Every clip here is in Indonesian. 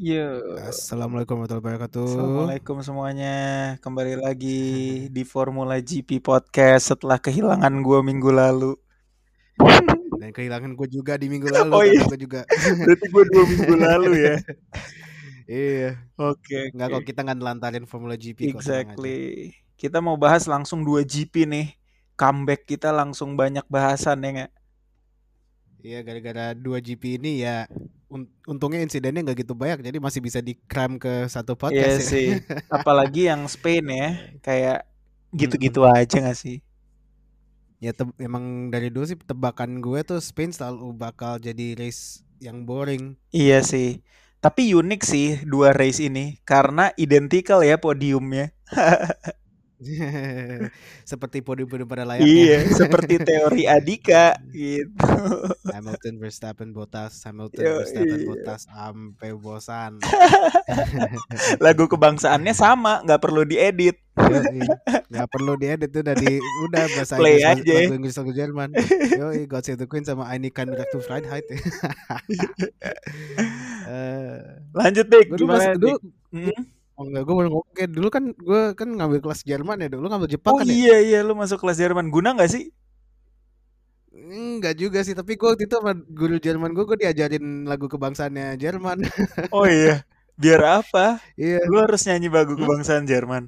Yo. Assalamualaikum warahmatullahi wabarakatuh. Assalamualaikum semuanya. Kembali lagi di Formula GP Podcast setelah kehilangan gua minggu lalu. Dan kehilangan gue juga di minggu lalu. Oh, iya. gue juga. Berarti gua dua minggu lalu ya. iya. Oke. Nggak oke. kok kita nggak nelantarin Formula GP kok. Exactly. Kita mau bahas langsung dua GP nih. Comeback kita langsung banyak bahasan ya nggak? Iya gara-gara dua GP ini ya un- untungnya insidennya nggak gitu banyak jadi masih bisa di cram ke satu Iya podcast ya. sih. Apalagi yang Spain ya, kayak gitu-gitu aja gak sih? Ya emang dari dulu sih tebakan gue tuh Spain selalu bakal jadi race yang boring. Iya sih. Tapi unik sih dua race ini karena identikal ya podiumnya. Seperti podium-podium pada layaknya. Iya, seperti teori Adika gitu. Hamilton, Verstappen, Bottas, Hamilton, Yo, Verstappen, iya. Bottas sampai bosan. Lagu kebangsaannya sama, nggak perlu diedit. Nggak perlu diedit tuh udah di udah bahasa Play Inggris aja. lagu Inggris lagu Jerman. Yo, God Save the Queen sama Eine kann Recht to Freiheit. Eh, Lanjut deh, gue gimana dulu Dik? Oh enggak gue baru ngomong kayak dulu kan gue kan ngambil kelas Jerman ya dulu ngambil Jepang Oh kan ya iya iya, lu masuk kelas Jerman guna nggak sih? enggak juga sih tapi gue waktu itu sama guru Jerman gue gue diajarin lagu kebangsaannya Jerman Oh iya, biar apa? iya Lu harus nyanyi lagu Hmm? kebangsaan Jerman.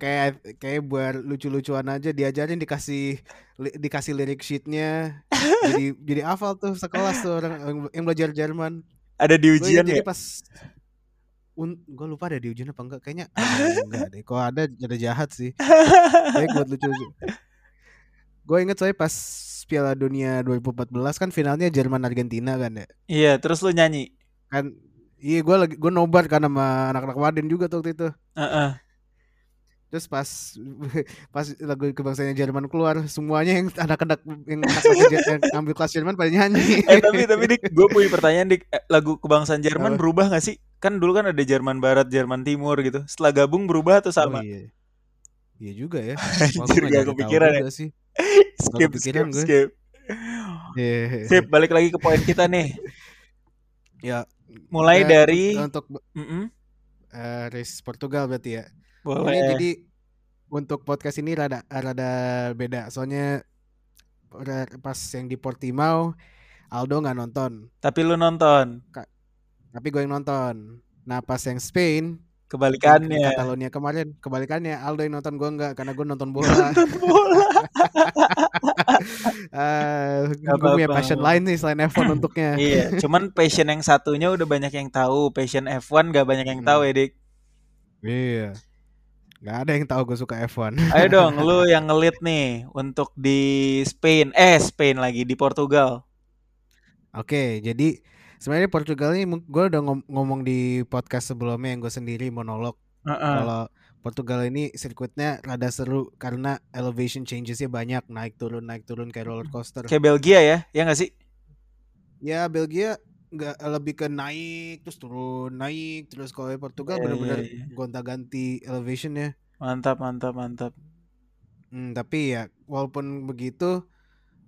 Kayak kayak buat lucu-lucuan aja diajarin dikasih li- dikasih lirik sheetnya jadi jadi hafal tuh sekelas tuh orang yang, belajar Jerman Ada di gue ujian jadi ya? pas un, gue lupa ada di ujian apa enggak kayaknya ah, enggak deh kalau ada ada jahat sih baik buat lucu gue inget saya pas Piala Dunia 2014 kan finalnya Jerman Argentina kan ya Iya, terus lu nyanyi. kan iya gue lagi gue nobar kan sama anak-anak Waden juga tuh waktu itu Heeh. Terus pas pas lagu kebangsaannya Jerman keluar, semuanya yang anak-anak yang yang ambil kelas Jerman pada nyanyi. Eh tapi tapi dik, gue punya pertanyaan dik, Eh, lagu kebangsaan Jerman berubah gak sih? Kan dulu kan ada Jerman Barat, Jerman Timur gitu. Setelah gabung berubah atau Oh sama? iya. Iya juga ya. Anjir, gak kepikiran ya. sih. skip, skip, gue. skip. Iya. Sip, balik lagi ke poin kita nih. Ya, Mulai ya, dari untuk Mm-mm, eh, race Portugal berarti ya. Ini boleh. jadi untuk podcast ini rada rada beda. Soalnya pas yang di Portimao Aldo nggak nonton, Tapi lu nonton tapi gue yang nonton. Nah pas yang Spain kebalikannya. Catalonia kemarin kebalikannya Aldo yang nonton gue enggak karena gue nonton bola. Nonton bola. Gak gue punya passion lain nih selain F1 untuknya. iya, cuman passion yang satunya udah banyak yang tahu. Passion F1 gak banyak yang tahu Hmm. ya, Dik. Iya. Gak ada yang tahu gue suka F1. Ayo dong, lu yang ngelit nih untuk di Spain. Eh, Spain lagi di Portugal. Oke, jadi sebenarnya Portugal ini gue udah ngom- ngomong di podcast sebelumnya yang gue sendiri monolog Heeh. kalau Portugal ini sirkuitnya rada seru karena elevation changesnya banyak naik turun naik turun kayak roller coaster. Kayak Belgia ya, ya nggak sih? Ya Belgia nggak lebih ke naik terus turun naik terus kalau Portugal Iya, benar-benar iya, iya. gonta-ganti elevationnya. Mantap, mantap, mantap. Hmm, tapi ya walaupun begitu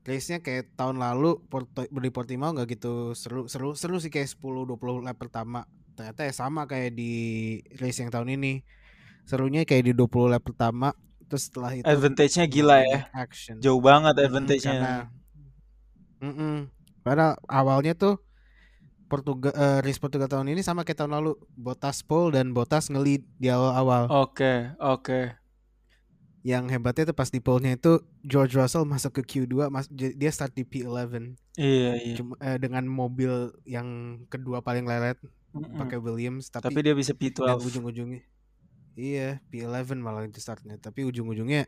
race-nya kayak tahun lalu Porto, di Portimao nggak gitu seru seru seru sih kayak 10 20 lap pertama. Ternyata ya sama kayak di race yang tahun ini. Serunya kayak di 20 lap pertama terus setelah itu Advantage-nya gila ya. action. Jauh banget advantage-nya. karena Mm-mm. Karena awalnya tuh Portugal eh, race Portugal tahun ini sama kayak tahun lalu Bottas pole dan Bottas nge-lead di awal-awal. Oke, oke. Yang hebatnya tuh pas di pole-nya itu George Russell masuk ke Q2 mas, dia start di P11 Iya, iya. cuma eh, dengan mobil yang kedua paling lelet Mm-mm. pakai Williams tapi, Tapi dia bisa dan P12. ujung-ujungnya iya P11 malah itu startnya tapi ujung-ujungnya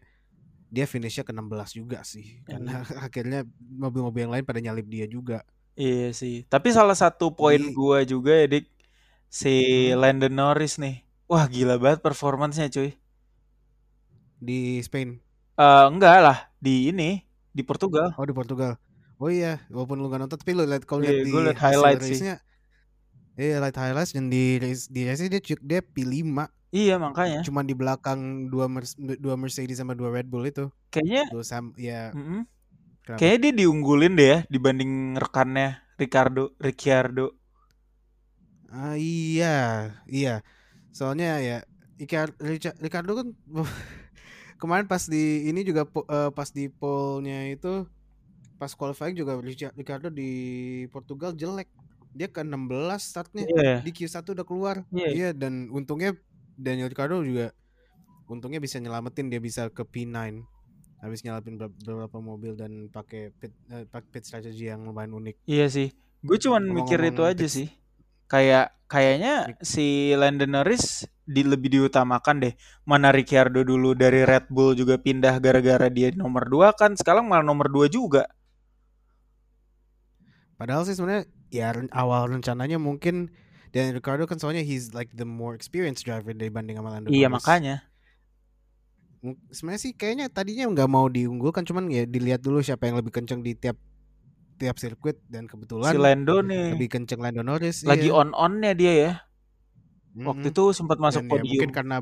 dia finishnya ke 16 juga sih karena akhirnya mobil-mobil yang lain pada nyalip dia juga Iya sih. Tapi salah satu poin Jadi- gua juga ya, Dik. Si Hmm. Landon Norris nih. Wah, gila banget performance-nya, cuy. Di Spain Eh enggak lah, di ini, di Portugal. oh di Portugal oh iya walaupun lu gak nonton tapi lu lihat kalau Iya, di liat highlight sih. iya lihat highlights dan di race di race dia dia P5 Iya, makanya. cuman di belakang dua Mer- dua Mercedes sama dua Red Bull itu Kayaknya dua sam ya mm-mm. Kenapa? Kayaknya dia diunggulin deh ya dibanding rekannya Ricardo, Ricciardo. Ah iya, iya. Soalnya ya Icar Rica- Ricardo kan kemarin pas di ini juga eh, pas di pollnya itu pas qualifying juga Rica- Ricardo di Portugal jelek. Dia ke 16 startnya. Iya. Di Q1 udah keluar. Iya. Iya dan untungnya Daniel Ricardo juga untungnya bisa nyelamatin dia bisa ke P9 habis nyelamatin ber- beberapa mobil dan pakai pit eh, pakai pit strategy yang lumayan unik. Iya sih. Gue cuman mikir itu aja sih. Kayak kayaknya si Lando Norris di lebih diutamakan deh. Mana Ricciardo dulu dari Red Bull juga pindah gara-gara dia nomor 2 kan. Sekarang malah nomor 2 juga. Padahal sih sebenarnya ya awal rencananya mungkin Daniel Ricardo kan soalnya he's like the more experienced driver dibanding sama Lando Iya Norris. makanya. Sebenarnya sih kayaknya tadinya nggak mau diunggulkan cuman ya dilihat dulu siapa yang lebih kenceng di tiap tiap sirkuit dan Si kebetulan Lando nih lebih kenceng Lando Norris. lagi iya. on-onnya dia ya. Waktu Mm-mm. itu sempat masuk Dan ya mungkin podium. karena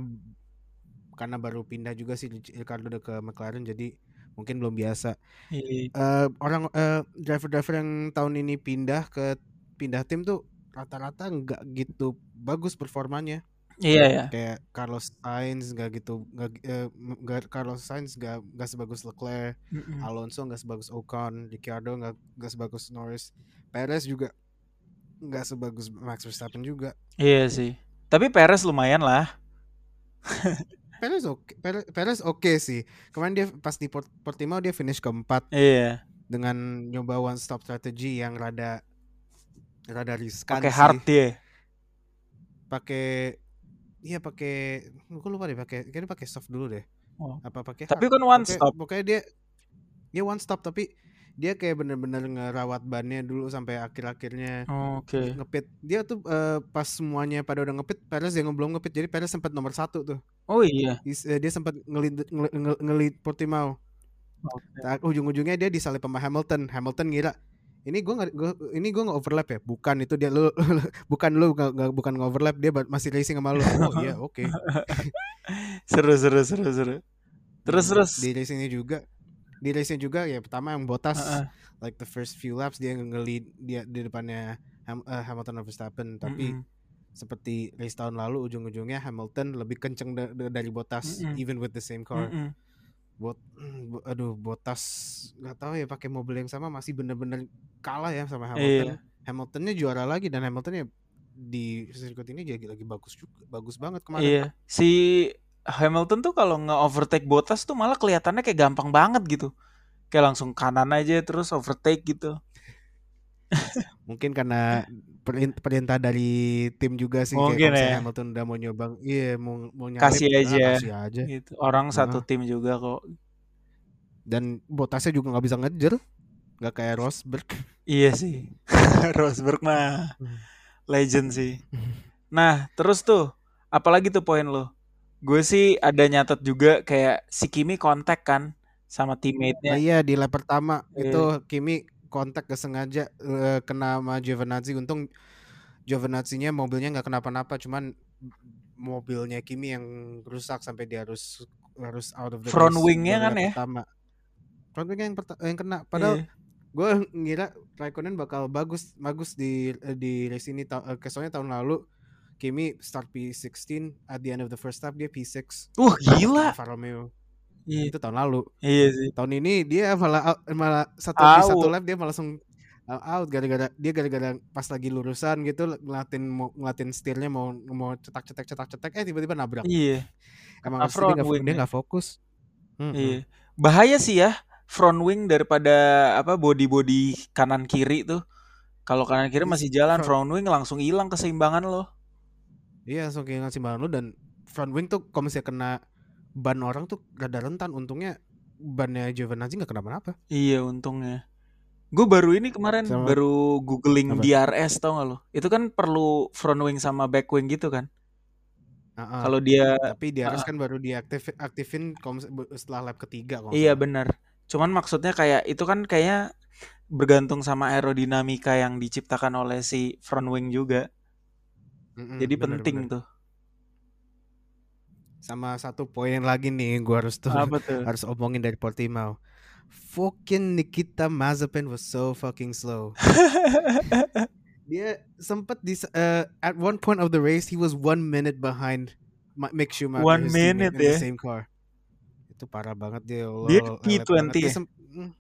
karena baru pindah juga sih Ric- Ricardo udah ke McLaren jadi mungkin belum biasa. Iya. Eh, orang eh, driver-driver yang tahun ini pindah ke pindah tim tuh rata-rata nggak gitu bagus performanya. Iya ya. Kayak Carlos Sainz nggak gitu nggak eh, Carlos Sainz nggak nggak sebagus Leclerc, Mm-mm. Alonso nggak sebagus Ocon, Ricciardo nggak nggak sebagus Norris, Perez juga nggak sebagus Max Verstappen juga. Iya sih. Tapi Perez lumayan lah. Perez oke, Perez, Perez oke sih. Kemarin dia pas di Port- Portimao dia finish keempat Iya. dengan nyoba one stop strategy yang rada rada riskan Pakai hard dia. Pakai iya pakai gue lupa deh pakai kayaknya pakai soft dulu deh. Oh. Apa pakai Tapi kan one Pokoknya- stop. Pokoknya dia dia one stop tapi dia kayak bener-bener ngerawat bannya dulu sampai akhir-akhirnya Oke. ngepit. Dia tuh eh, pas semuanya pada udah ngepit, Perez yang belum ngepit. Jadi Perez sempat nomor satu tuh. Oh iya. Eh, Dia sempat ngelid ngel- ngel- ngelid Portimao. Oke. Nah, ujung-ujungnya dia disalip sama Hamilton. Hamilton ngira ini gua nggak gua, ini gua nggak overlap ya? Bukan itu dia lu bukan lu nggak nggak- bukan nggak overlap dia masih racing sama lu. Oh iya oke. Seru seru seru seru. Terus Hmm, terus. di racingnya juga di racingnya juga ya pertama yang Bottas Heeh. like the first few laps dia nge-lead dia di depannya Ham- eh, Hamilton dan Verstappen tapi Mm-mm. seperti race tahun lalu ujung-ujungnya Hamilton lebih kenceng da- da- dari Bottas Mm-mm. even with the same car. Mm-mm. Bot, bo- aduh Bottas nggak tahu ya pakai mobil yang sama masih bener-bener kalah ya sama Hamilton. Iya. Hamiltonnya juara lagi dan Hamiltonnya di sirkuit ini jadi lagi bagus juga, bagus banget kemarin. Iya. Si Hamilton tuh kalau nge-overtake Bottas tuh malah kelihatannya kayak gampang banget gitu. Kayak langsung kanan aja terus overtake gitu. Mungkin karena perintah dari tim juga sih kayak Mungkin misalnya ya. Hamilton udah mau nyoba, iya mau mau nyalip, Kasih ah, aja. kasih aja. Gitu. Orang satu Heeh. tim juga kok. Dan Bottasnya juga nggak bisa ngejar, nggak kayak Rosberg. Iya sih. Rosberg mah legend sih. Nah, terus tuh apalagi tuh poin lo? Gue sih ada nyatet juga kayak si Kimi kontak kan sama Nah teammate-nya. iya di lap pertama Iya. itu Kimi kontak kesengaja eh, kena sama Giovinazzi. Untung Giovinazzi-nya mobilnya nggak kenapa-napa, cuman mobilnya Kimi yang rusak sampai dia harus harus out of the Front wing-nya kan ya? pertama. Front wing yang yang kena. Padahal Iya. gue ngira Raikkonen bakal bagus bagus di di race ini ta- eh, kesoalnya tahun lalu Kimi start P16 at the end of the first lap dia P6 Wah, sama gila. Alfa Romeo Iya. itu tahun lalu Iya sih. tahun ini dia malah out- malah satu di satu Out. lap dia malah langsung uh, out gara-gara dia gara-gara pas lagi lurusan gitu ngelatin mau ngelatin setirnya mau mau cetak cetak cetak cetak eh tiba-tiba nabrak Iya. emang Kena harusnya dia nggak dia ya. nggak fokus Mm-mm. Iya. Bahaya sih ya front wing daripada apa body-body kanan kiri tuh. Kalau kanan kiri Is- masih jalan, front- front wing langsung hilang keseimbangan lo. Iya langsung kehilangan simbangan lu dan front wing tuh kalau misalnya kena ban orang tuh rada rentan untungnya bannya Giovinazzi nggak kenapa-napa Iya, untungnya. Gue baru ini kemarin Sama- baru googling Apa? DRS tau gak lo? Itu kan perlu front wing sama back wing gitu kan? Ah. Kalau dia tapi harus ah. kan baru diaktif aktifin setelah lap ketiga kalau nggak iya benar. Cuman maksudnya kayak itu kan kayaknya bergantung sama aerodinamika yang diciptakan oleh si front wing juga. Mm-mm, Jadi bener, penting bener. tuh. Sama satu poin lagi nih gua harus tuh harus omongin dari Portimao fucking Nikita Mazepin was so fucking slow dia sempat di uh, at one point of the race he was one minute behind Mick Schumacher One minute the ya. same car itu parah banget dia Allah, Dia lelet P20 banget. Dia ya? sem- mm.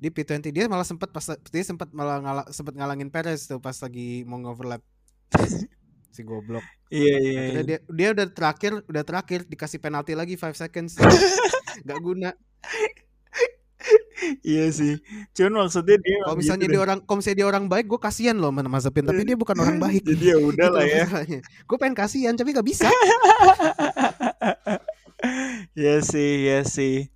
di P20 dia malah sempat pas dia sempat malah ngala, sempat ngalangin Perez tuh pas lagi mau overlap si goblok Iya iya. Akhirnya iya. dia dia udah terakhir udah terakhir dikasih penalti lagi 5 seconds nggak guna Iya sih. Cuman maksudnya dia kalau misalnya gitu dia deh. orang kalau misalnya dia orang baik gue kasihan loh sama Mazepin tapi dia bukan orang baik Jadi ya udah lah ya. gue pengen kasihan tapi nggak bisa Iya sih, iya sih.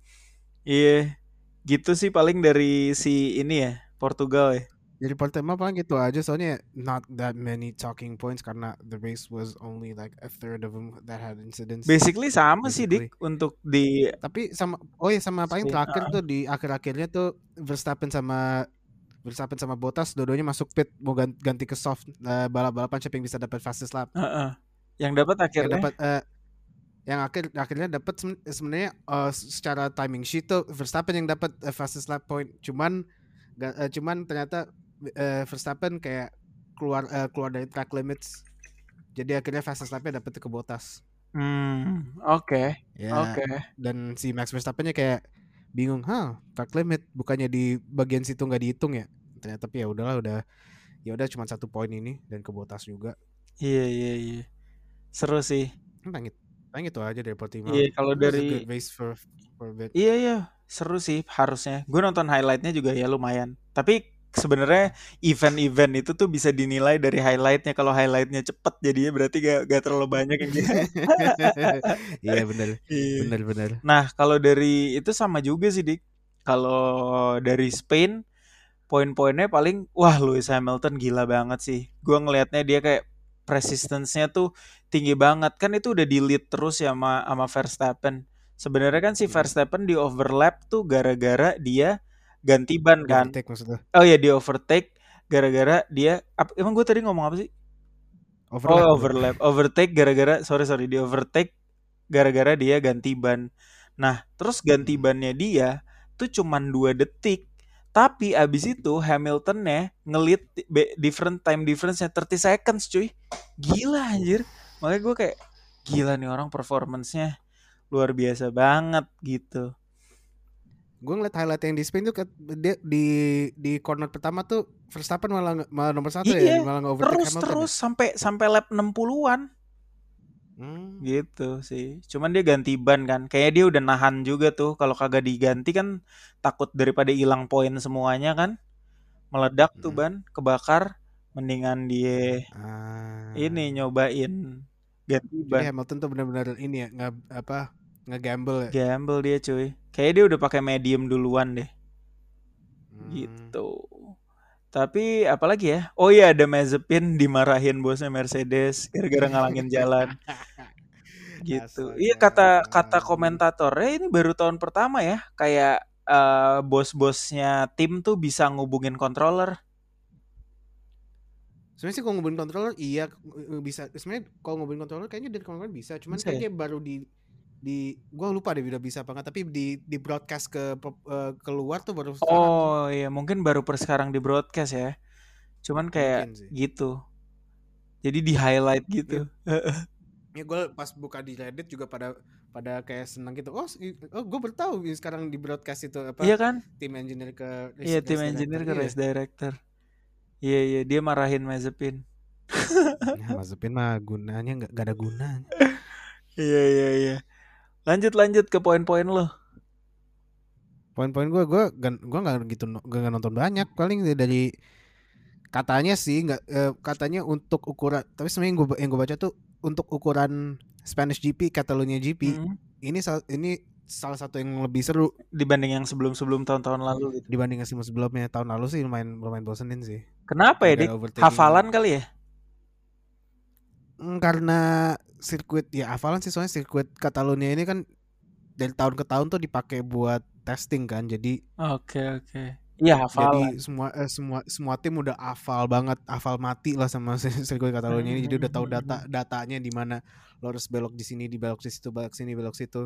Iya. Gitu sih paling dari si ini ya, Portugal ya. Jadi pertama paling gitu aja soalnya not that many talking points karena the race was only like a third of them that had incidents Basically sama sih Basically. Dik untuk di tapi sama oh ya sama paling Spain, terakhir tuh di akhir-akhirnya tuh Verstappen sama Verstappen sama Bottas dua-duanya masuk pit mau gan- ganti ke soft eh, balap-balapan siapa yang bisa dapat fastest lap Heeh. yang dapat yang akhirnya dapat eh, yang akhir akhirnya dapat sebenarnya eh, secara timing sheet tuh Verstappen yang dapat eh, fastest lap point cuman eh, cuman ternyata eh, Verstappen kayak keluar eh, keluar dari track limits jadi akhirnya lapnya dapat ke Bottas Hmm, oke. ya Oke. dan si Max Verstappennya kayak bingung, hah track limit bukannya di bagian situ nggak dihitung ya? Ternyata tapi ya udahlah udah ya udah cuma satu poin ini dan ke Bottas juga. Iya iya iya. Seru sih. Paling itu, paling itu aja dari Portimao. Iya, kalau dari-. Iya iya, seru sih harusnya. Gue nonton highlightnya juga ya lumayan. Tapi sebenarnya event-event itu tuh bisa dinilai dari highlightnya. Kalau highlightnya cepet jadinya berarti gak, gak terlalu banyak yang. Iya bener Iya. bener bener. Nah, kalau dari itu sama juga sih, Dik. Kalau dari Spain, poin-poinnya paling, wah Lewis Hamilton gila banget sih. Gua ngelihatnya dia kayak persistence-nya tuh tinggi banget. Kan itu udah di lead terus ya sama, sama Verstappen. Sebenarnya kan si Hmm. Verstappen di overlap tuh gara-gara dia ganti ban Di kan. overtake maksudnya. Oh ya di overtake gara-gara dia ap- emang gue tadi ngomong apa sih? Overlap. oh overlap, overtake gara-gara sorry sorry di overtake gara-gara dia ganti ban. Nah terus ganti bannya dia tuh cuman dua detik. Tapi abis itu Hamiltonnya ngelit different time difference-nya 30 seconds cuy. Gila anjir. Makanya gue kayak gila nih orang performance-nya luar biasa banget gitu. Gue ngeliat highlight yang di Spain tuh dia di di corner pertama tuh Verstappen malah malah nomor satu Iya, ya malah nge overtake Terus Hamilton. terus sampai sampai lap 60-an. Ya? Hmm. gitu sih. Cuman dia ganti ban kan. Kayaknya dia udah nahan juga tuh. Kalau kagak diganti kan takut daripada hilang poin semuanya kan. Meledak tuh Mm. ban, kebakar. Mendingan dia Ah. ini nyobain ganti Jadi ban. Hamilton tuh benar-benar ini ya nggak apa nge-gamble ya. Gamble dia cuy. Kayaknya dia udah pakai medium duluan deh. Hmm. Gitu. Tapi apalagi ya? Oh iya ada Mazepin dimarahin bosnya Mercedes gara-gara ngalangin jalan. gitu. Iya kata kata Astaga. komentatornya ini baru tahun pertama ya kayak eh, bos-bosnya tim tuh bisa ngubungin controller. Sebenarnya sih kalau ngubungin controller iya eh, bisa. Sebenarnya kalau ngubungin controller kayaknya dari controller bisa. Cuman Bisa ya? kayaknya baru di di gua lupa deh udah bisa apa nggak tapi di di broadcast ke eh, keluar tuh baru sekarang. Oh iya mungkin baru per sekarang di broadcast ya. Cuman kayak gitu. Jadi di highlight gitu. Ya gue pas buka di Reddit juga pada pada kayak senang gitu. Oh, oh gue baru tahu ini sekarang di broadcast itu apa Iya kan? tim engineer ke race- Iya tim engineer ke Iya. race director. Iya iya dia marahin Mazepin. Ya, Mazepin mah gunanya nggak nggak ada gunanya. Iya iya iya. Lanjut lanjut ke poin-poin lo. Poin-poin gue gue gue nggak gitu nggak nonton banyak paling dari katanya sih nggak eh, katanya untuk ukuran tapi sebenarnya yang gue yang gue baca tuh untuk ukuran Spanish GP Catalonia GP Hmm. ini ini salah satu yang lebih seru Dibanding yang sebelum-sebelum tahun-tahun lalu gitu. dibanding yang sebelumnya tahun lalu sih lumayan lumayan bosenin sih. Kenapa ya dik? Hafalan kali ya? Mm, karena sirkuit ya hafalan sih soalnya sirkuit Catalonia ini kan dari tahun ke tahun tuh dipakai buat testing kan jadi Oke oke. Iya hafalan. jadi semua eh, semua semua tim udah hafal banget hafal mati lah sama sirkuit Catalonia ini jadi udah tahu data datanya di mana lo harus belok di sini di belok di situ belok sini belok situ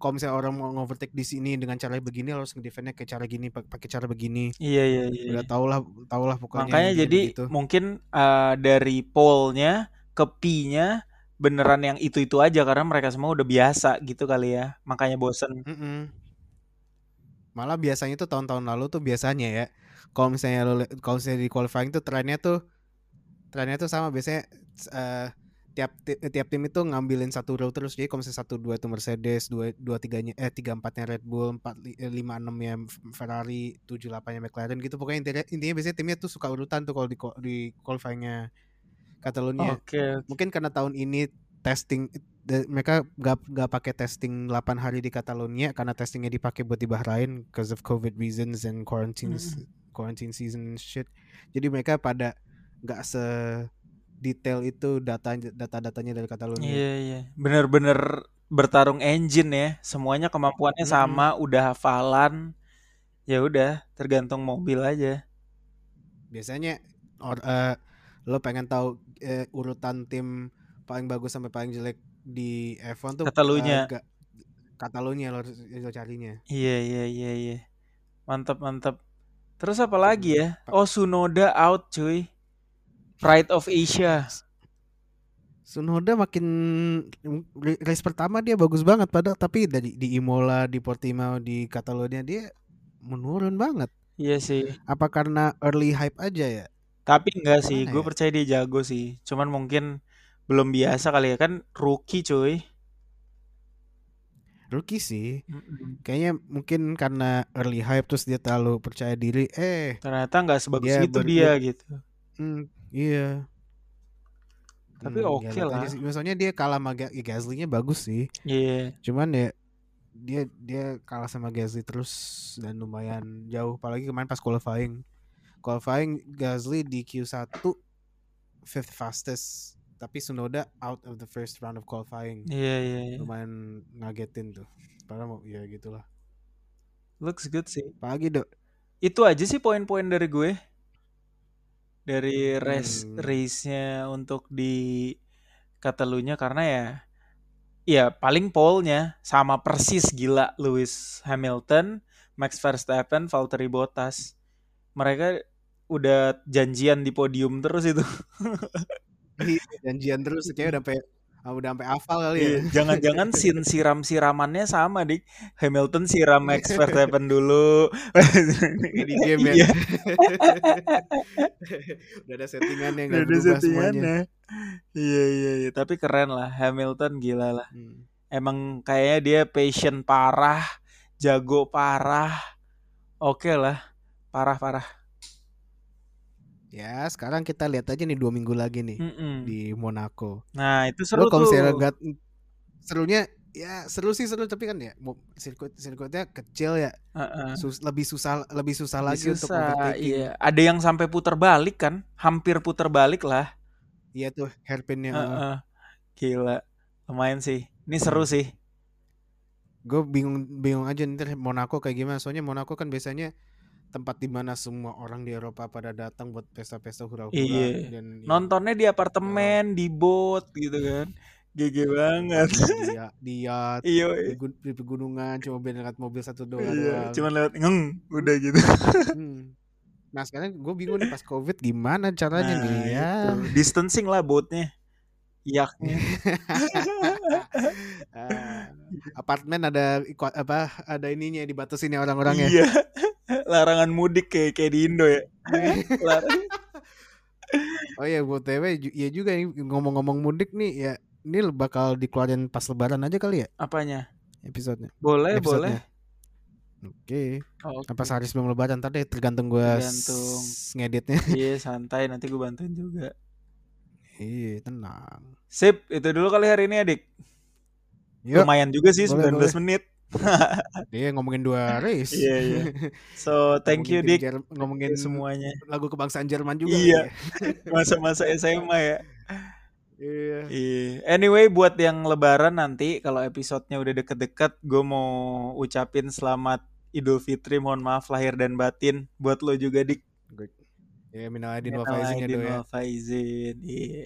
Kalau misalnya orang mau overtake di sini dengan cara begini lo harus ngedefendnya kayak cara gini pak- pakai cara begini. Iya iya iya. Udah tau lah tau lah pokoknya Makanya jadi begitu. mungkin uh, dari pollnya ke P-nya beneran yang itu-itu aja karena mereka semua udah biasa gitu kali ya. Makanya bosen. Mm-mm. Malah biasanya tuh tahun-tahun lalu tuh biasanya ya. Kalau misalnya lo kalau misalnya di qualifying tuh trennya tuh trennya tuh sama biasanya eh, tiap ti- tiap tim itu ngambilin satu row terus. Jadi kalau misalnya satu dua itu Mercedes, dua dua tiganya eh tiga empatnya Red Bull, empat eh, lima enamnya Ferrari, tujuh delapannya McLaren gitu. Pokoknya intinya, intinya biasanya timnya tuh suka urutan tuh kalau di di qualifyingnya Catalonia. Oke. Mungkin karena tahun ini testing mereka gak, gak pakai testing 8 hari di Catalonia karena testingnya dipakai buat di Bahrain because of COVID reasons and quarantine Mm-mm. quarantine season shit. Jadi mereka pada gak se detail itu data data datanya dari Catalonia. Iya iya. Bener-bener bertarung engine ya. Semuanya kemampuannya Mm-mm. sama, udah hafalan. Ya udah, tergantung mobil aja. Biasanya or, eh, lo pengen tahu eh, urutan tim paling bagus sampai paling jelek di F1 tuh Catalunya. eh, gak- Catalonia lo, lo carinya. Iya iya iya iya. Mantap mantap. Terus apa lagi ya? Oh Sunoda out cuy. Pride of Asia. Sunoda makin race pertama dia bagus banget padahal tapi dari di Imola, di Portimao, di Catalonia dia menurun banget. Iya sih. Apa karena early hype aja ya? Tapi enggak sih, gue ya? percaya dia jago sih. Cuman mungkin belum biasa kali ya kan rookie cuy. Rookie sih. Mm-mm. Kayaknya mungkin karena early hype terus dia terlalu percaya diri. Eh, Ternyata nggak sebagus Dia itu ber- dia gitu. hmm, iya. Tapi Hmm, oke ya lihat lah. Maksudnya dia kalah sama Ga- Gasly-nya bagus sih. Iya. Cuman ya dia dia kalah sama Gasly terus dan lumayan jauh apalagi kemarin pas qualifying. Qualifying Gasly di Q1 fifth fastest tapi Sunoda out of the first round of qualifying. Iya iya iya. Lumayan ngagetin tuh. Padahal mau ya gitulah. Looks good sih. Apalagi dok Itu aja sih poin-poin dari gue. Dari race Hmm. race-nya untuk di Catalunya karena ya ya paling pole-nya sama persis gila Lewis Hamilton, Max Verstappen, Valtteri Bottas. Mereka udah janjian di podium terus itu. Iya, janjian terus kayaknya udah sampai ah, udah sampai hafal kali ya. Iya, Jangan-jangan sin siram-siramannya sama dik. Hamilton siram Max Verstappen dulu. Di game ya. Iya, udah ada settingannya udah nggak ada semuanya. settingannya. Iya iya iya, tapi keren lah Hamilton gila lah. Hmm. Emang kayaknya dia passion parah, jago parah. Oke lah, parah-parah. Ya sekarang kita lihat aja nih dua minggu lagi nih Mm-mm. di Monaco. Nah, itu Lo seru kalau tuh. misalnya lihat serunya ya seru sih seru tapi kan ya sirkuit sirkuitnya kecil ya Heeh. sus- lebih susah lebih susah Lebih lagi untuk susah, overtaking. iya. Ada yang sampai putar balik kan? Hampir putar balik lah. Iya tuh hairpinnya. heeh. Heeh. Gila. Lumayan sih. Ini seru sih. Gue bingung bingung aja nih Monaco kayak gimana. Soalnya Monaco kan biasanya tempat di mana semua orang di Eropa pada datang buat pesta-pesta hura-hura Iya. dan ya, Nontonnya di apartemen, di boat gitu kan. GG banget. di, ya- di yacht, Iya. di, di pegunungan cuma biar lihat mobil satu doang. Iya, cuman lewat ngeng udah gitu. Hmm. Nah sekarang gue bingung nih pas covid gimana caranya Nah, nih ya. itu. Distancing lah boatnya. Yaknya. Ah, apartemen ada apa ada ininya dibatasin ya orang-orangnya. Iya. Larangan mudik kayak kayak di Indo ya. Oh ya buat TW ya juga nih ngomong-ngomong mudik nih ya ini bakal dikeluarin pas lebaran aja kali ya Apanya? episodenya. Boleh, boleh. Episodenya. Oke. Oke. Apa sehari sebelum lebaran tadi tergantung gue Tergantung. ngeditnya. Iya, santai nanti gue bantuin juga. Iya tenang. Sip, itu dulu kali hari ini adik. Yuk, Lumayan juga sih Boleh, 19 boleh. menit. dia ngomongin dua race. Iya, iya. So, thank you Ngomongin Dik Jer- ngomongin semuanya. lagu kebangsaan Jerman juga. Iya. ya. Masa-masa SMA ya. Iya. Anyway, buat yang lebaran nanti kalau episodenya udah deket-deket, gue mau ucapin selamat Idul Fitri. Mohon maaf lahir dan batin buat lo juga dik. Ya minal aidin wal faizin ya Minal Do ya. wal faizin. Iya.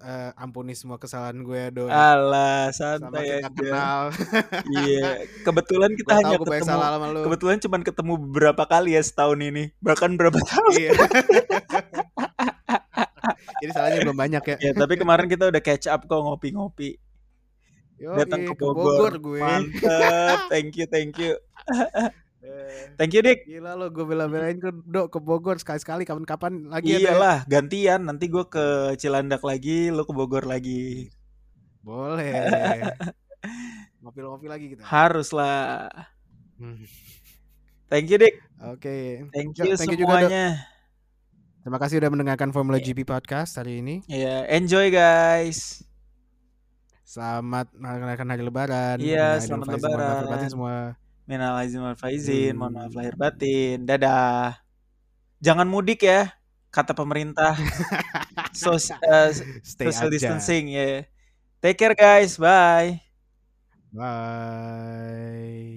Uh, ampuni semua kesalahan gue doi. Alah, Sama santai kita aja. kenal. Iya, kebetulan kita tahu hanya ketemu salah sama lu. kebetulan cuman ketemu beberapa kali ya setahun ini. Bahkan berapa tahun. Iya. Jadi salahnya belum banyak ya. Ya, tapi kemarin kita udah catch up kok ngopi-ngopi. Datang ke ke Bogor. Bogor gue. Mantep. Thank you, thank you. Eh, Thank you, Dik. Gila lo gue bela-belain ke Dok ke Bogor sekali-sekali kapan-kapan lagi ya? Iyalah, gantian. Nanti gue ke Cilandak lagi, lu ke Bogor lagi. Boleh. Ngopi-ngopi lagi kita. Harus lah. Hmm. Thank you, Dik. Oke. Thank Jo, you thank you juga, semuanya. Terima kasih udah mendengarkan Formula GP podcast hari ini. Ya, enjoy guys. Selamat merayakan hari lebaran. Iya, Minal selamat maaf lahir lebaran. semua. Minal aizin wal faizin, mohon maaf Hmm. lahir batin. Dadah. Jangan mudik ya, kata pemerintah. Sos, eh, Stay social aja. distancing ya. Take care guys, bye. Bye.